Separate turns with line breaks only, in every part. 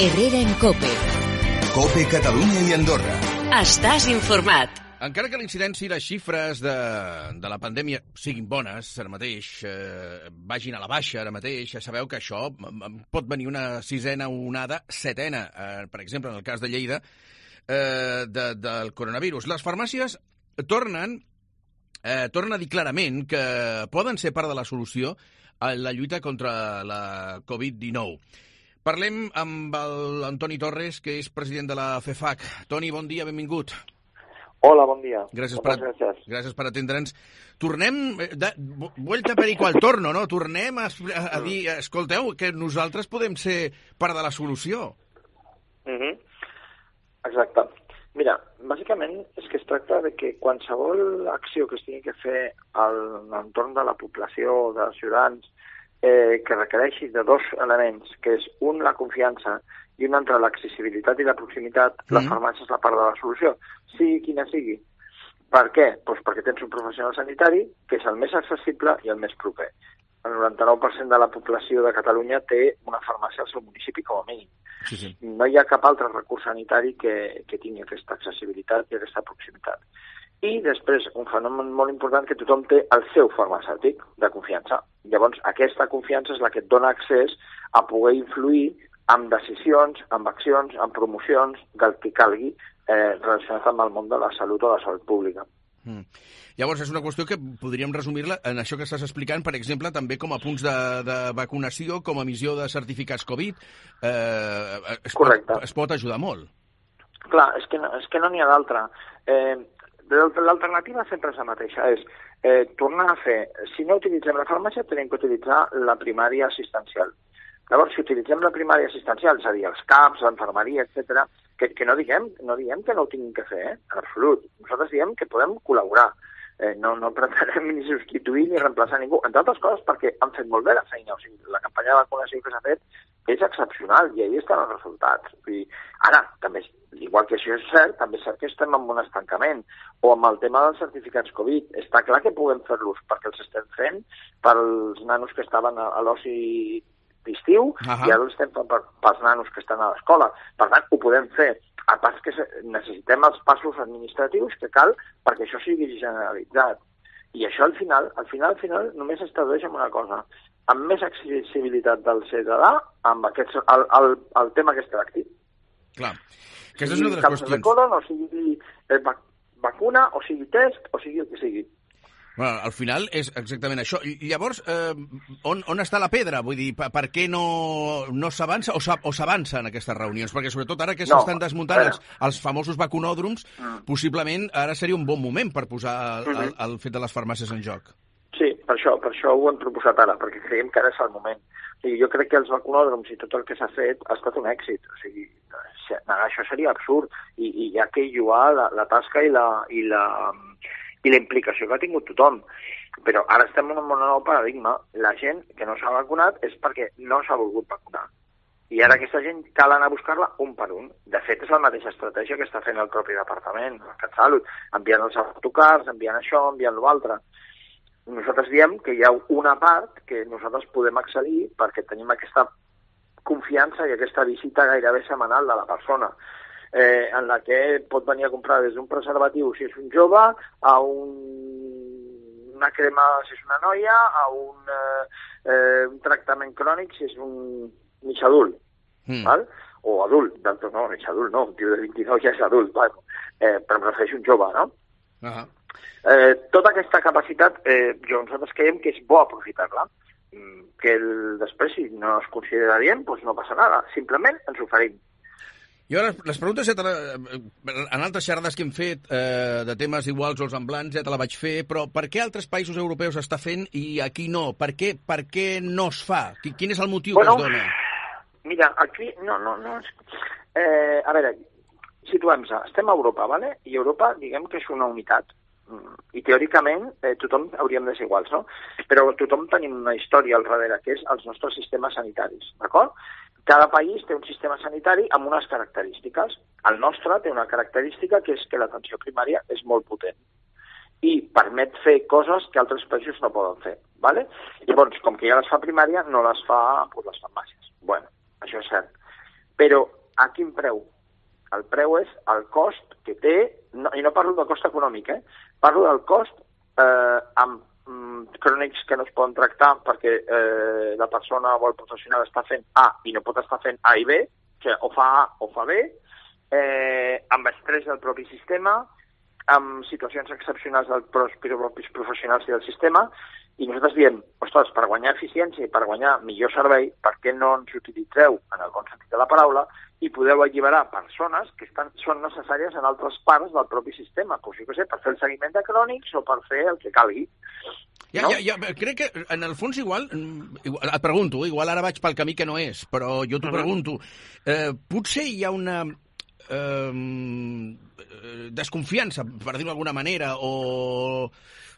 Herrera en Cope.
Cope Catalunya i Andorra.
Estàs informat.
Encara que l'incidència i les xifres de, de la pandèmia siguin bones ara mateix, eh, vagin a la baixa ara mateix, ja sabeu que això pot venir una sisena o onada setena, eh, per exemple, en el cas de Lleida, eh, de, del coronavirus. Les farmàcies tornen, eh, tornen a dir clarament que poden ser part de la solució a la lluita contra la Covid-19. Parlem amb l'Antoni Torres, que és president de la FEFAC. Toni, bon dia, benvingut.
Hola, bon dia.
Gràcies per,
Moltes gràcies.
gràcies per atendre'ns. Tornem, eh, de, vu- vuelta perico al torno, no? Tornem a, a, a dir, escolteu, que nosaltres podem ser part de la solució.
Mhm. Exacte. Mira, bàsicament és que es tracta de que qualsevol acció que es tingui que fer al l'entorn de la població, de ciutadans, eh, que requereixi de dos elements, que és un, la confiança, i un altre, l'accessibilitat i la proximitat, mm. la farmàcia és la part de la solució, sigui quina sigui. Per què? Pues perquè tens un professional sanitari que és el més accessible i el més proper. El 99% de la població de Catalunya té una farmàcia al seu municipi com a mínim.
Sí, sí.
No hi ha cap altre recurs sanitari que, que tingui aquesta accessibilitat i aquesta proximitat. I després, un fenomen molt important que tothom té el seu farmacèutic de confiança. Llavors, aquesta confiança és la que et dona accés a poder influir amb decisions, amb accions, amb promocions del que calgui eh, relacionat amb el món de la salut o la salut pública.
Mm. Llavors, és una qüestió que podríem resumir-la en això que estàs explicant, per exemple, també com a punts de, de vacunació, com a emissió de certificats Covid. Eh, es,
Correcte.
pot, es pot ajudar molt.
Clar, és que no és que no n'hi ha d'altra. Eh, L'alternativa sempre és la mateixa, és eh, tornar a fer, si no utilitzem la farmàcia, tenim que utilitzar la primària assistencial. Llavors, si utilitzem la primària assistencial, és a dir, els CAPs, l'enfermeria, etc, que, que no, diguem, no diguem que no ho tinguin que fer, eh? en absolut. Nosaltres diem que podem col·laborar. Eh, no, no pretenem ni substituir ni reemplaçar ningú, entre altres coses perquè han fet molt bé la feina. O sigui, la campanya de vacunació que s'ha fet és excepcional i ahí estan els resultats. Dir, ara, també, igual que això és cert, també és cert que estem en un estancament. O amb el tema dels certificats Covid, està clar que puguem fer-los perquè els estem fent pels nanos que estaven a, a l'oci d'estiu
Ahà.
i ara els estem fent per, pels nanos que estan a l'escola. Per tant, ho podem fer. El pas que necessitem els passos administratius que cal perquè això sigui generalitzat. I això al final, al final, al final, només es tradueix en una cosa. Amb més accessibilitat del ciutadà, amb aquests, el, el, el tema que es tracti.
Clar. Aquesta és una de les
càncer de
qüestions.
colon, o sigui eh, vac vacuna, o sigui test, o sigui el que sigui.
Bueno, al final és exactament això. I llavors, eh, on, on està la pedra? Vull dir, per, per què no, no s'avança o s'a- o s'avança en aquestes reunions? Perquè sobretot ara que
No,
s'estan desmuntant els, els famosos vacunòdroms,
Mm.
possiblement ara seria un bon moment per posar el, el,
Mhm.
el fet de les farmàcies en joc.
Per això, per això ho hem proposat ara, perquè creiem que ara és el moment. O sigui, jo crec que els vacunòdroms i tot el que s'ha fet ha estat un èxit. O sigui, negar això seria absurd i, i hi ha que lloar la, la tasca i la, i, la, i la implicació que ha tingut tothom. Però ara estem en un nou paradigma. La gent que no s'ha vacunat és perquè no s'ha volgut vacunar. I ara aquesta gent cal anar a buscar-la un per un. De fet, és la mateixa estratègia que està fent el propi departament, el CatSalut, enviant els autocars, enviant això, enviant l'altre nosaltres diem que hi ha una part que nosaltres podem accedir perquè tenim aquesta confiança i aquesta visita gairebé setmanal de la persona eh, en la que pot venir a comprar des d'un preservatiu si és un jove a un, una crema si és una noia a un, eh, eh, un tractament crònic si és un mig adult
Mm.
val? o adult, d'altres no, mig adult no, un tio de 29 ja és adult, val? Eh, però em refereixo un jove, no?
Ah
Eh, tota aquesta capacitat, eh, jo nosaltres creiem que és bo aprofitar-la. Mm, Que el, després, si no es considera dient, doncs no passa nada. Simplement ens oferim.
Jo les, les preguntes ja te la, en altres xerrades que hem fet eh, de temes iguals o els semblants ja te la vaig fer, però per què altres països europeus està fent i aquí no? Per què, per què no es fa? Qui- Quin és el motiu
Bueno,
que es dona?
Mira, aquí no, no, no... Eh, a veure, situem-se. Estem a Europa, ¿vale? i Europa, diguem que és una unitat. I teòricament eh, tothom hauríem de ser iguals, no? Però tothom tenim una història al darrere, que és els nostres sistemes sanitaris, d'acord? Cada país té un sistema sanitari amb unes característiques. El nostre té una característica que és que l'atenció primària és molt potent i permet fer coses que altres països no poden fer. ¿vale? Llavors, com que ja les fa primària, no les fa pues, les farmàcies. bueno, això és cert. Però a quin preu? El preu és el cost que té, no, i no parlo del cost econòmic, eh? parlo del cost eh, amb mm, crònics que no es poden tractar perquè eh, la persona o el professional està fent A i no pot estar fent A i B, sigui, o fa A o fa B, eh, amb estrès del propi sistema, amb situacions excepcionals dels propis professionals i del sistema, i nosaltres diem, ostres, per guanyar eficiència i per guanyar millor servei, per què no ens utilitzeu, en el bon sentit de la paraula, i podeu alliberar persones que estan, són necessàries en altres parts del propi sistema, pues, jo què sé, per fer el seguiment de crònics o per fer el que calgui.
Ja, no? ja, ja, crec que en el fons igual, igual, et pregunto, igual ara vaig pel camí que no és, però jo t'ho uh -huh. pregunto, eh, potser hi ha una eh, desconfiança, per dir-ho d'alguna manera, o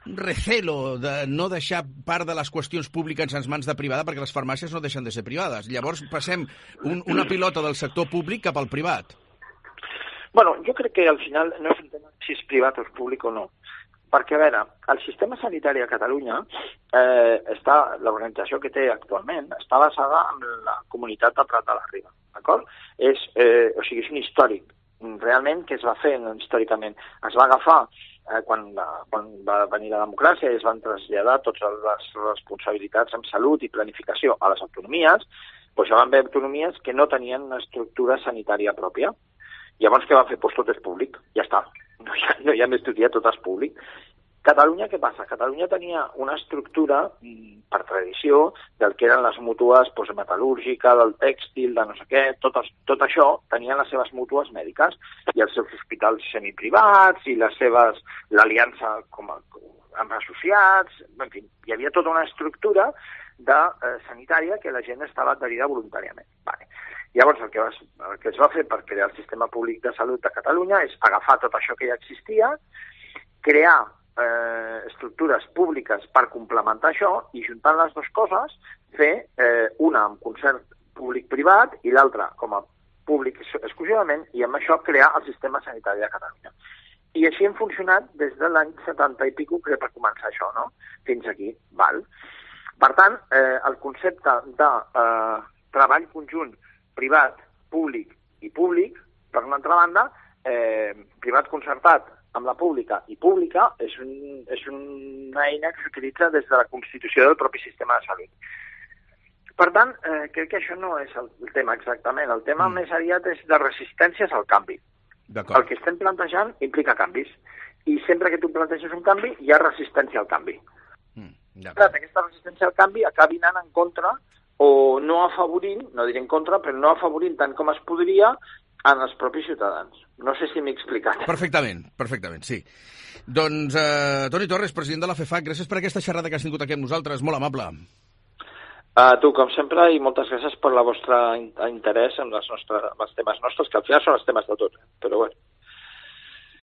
recelo de no deixar part de les qüestions públiques en mans de privada perquè les farmàcies no deixen de ser privades. Llavors passem un, una pilota del sector públic cap al privat.
Bueno, jo crec que al final no és un tema si és privat o és públic o no. Perquè, a veure, el sistema sanitari a Catalunya, eh, està l'organització que té actualment, està basada en la comunitat de Prat de la Riba, d'acord? És, eh, o sigui, és un històric, realment, que es va fer històricament. Es va agafar eh, quan, la, quan va venir la democràcia i es van traslladar totes les responsabilitats en salut i planificació a les autonomies, doncs ja van haver autonomies que no tenien una estructura sanitària pròpia. Llavors què van fer? Doncs tot és públic, ja està. No hi ha, no hi ha més dia, tot és públic. Catalunya, què passa? Catalunya tenia una estructura, mm, per tradició, del que eren les mútues doncs, metal·lúrgica, del tèxtil, de no sé què, tot, tot això tenien les seves mútues mèdiques i els seus hospitals semiprivats i les seves l'aliança com a, amb associats, en fi, hi havia tota una estructura de eh, sanitària que la gent estava adherida voluntàriament. Vale. Llavors, el que, va, el que es va fer per crear el sistema públic de salut de Catalunya és agafar tot això que ja existia, crear eh, estructures públiques per complementar això i juntant les dues coses fer eh, una amb concert públic-privat i l'altra com a públic exclusivament i amb això crear el sistema sanitari de Catalunya. I així hem funcionat des de l'any 70 i pico que per començar això, no? Fins aquí, val? Per tant, eh, el concepte de eh, treball conjunt privat, públic i públic, per una altra banda, eh, privat concertat amb la pública i pública és, un, és una eina que s'utilitza des de la Constitució del propi sistema de salut. Per tant, eh, crec que això no és el, el tema exactament. El tema mm. més aviat és de resistències al canvi. El que estem plantejant implica canvis. I sempre que tu planteges un canvi, hi ha resistència al canvi. Mm, Clar, aquesta resistència al canvi acabi anant en contra o no afavorint, no diré en contra, però no afavorint tant com es podria en els propis ciutadans. No sé si m'he explicat.
Perfectament, perfectament, sí. Doncs, eh, Toni Torres, president de la FEFAC, gràcies per aquesta xerrada que has tingut aquí amb nosaltres, molt amable.
A tu, com sempre, i moltes gràcies per la vostra interès en les nostres, els temes nostres, que al final són els temes de tot, però bueno.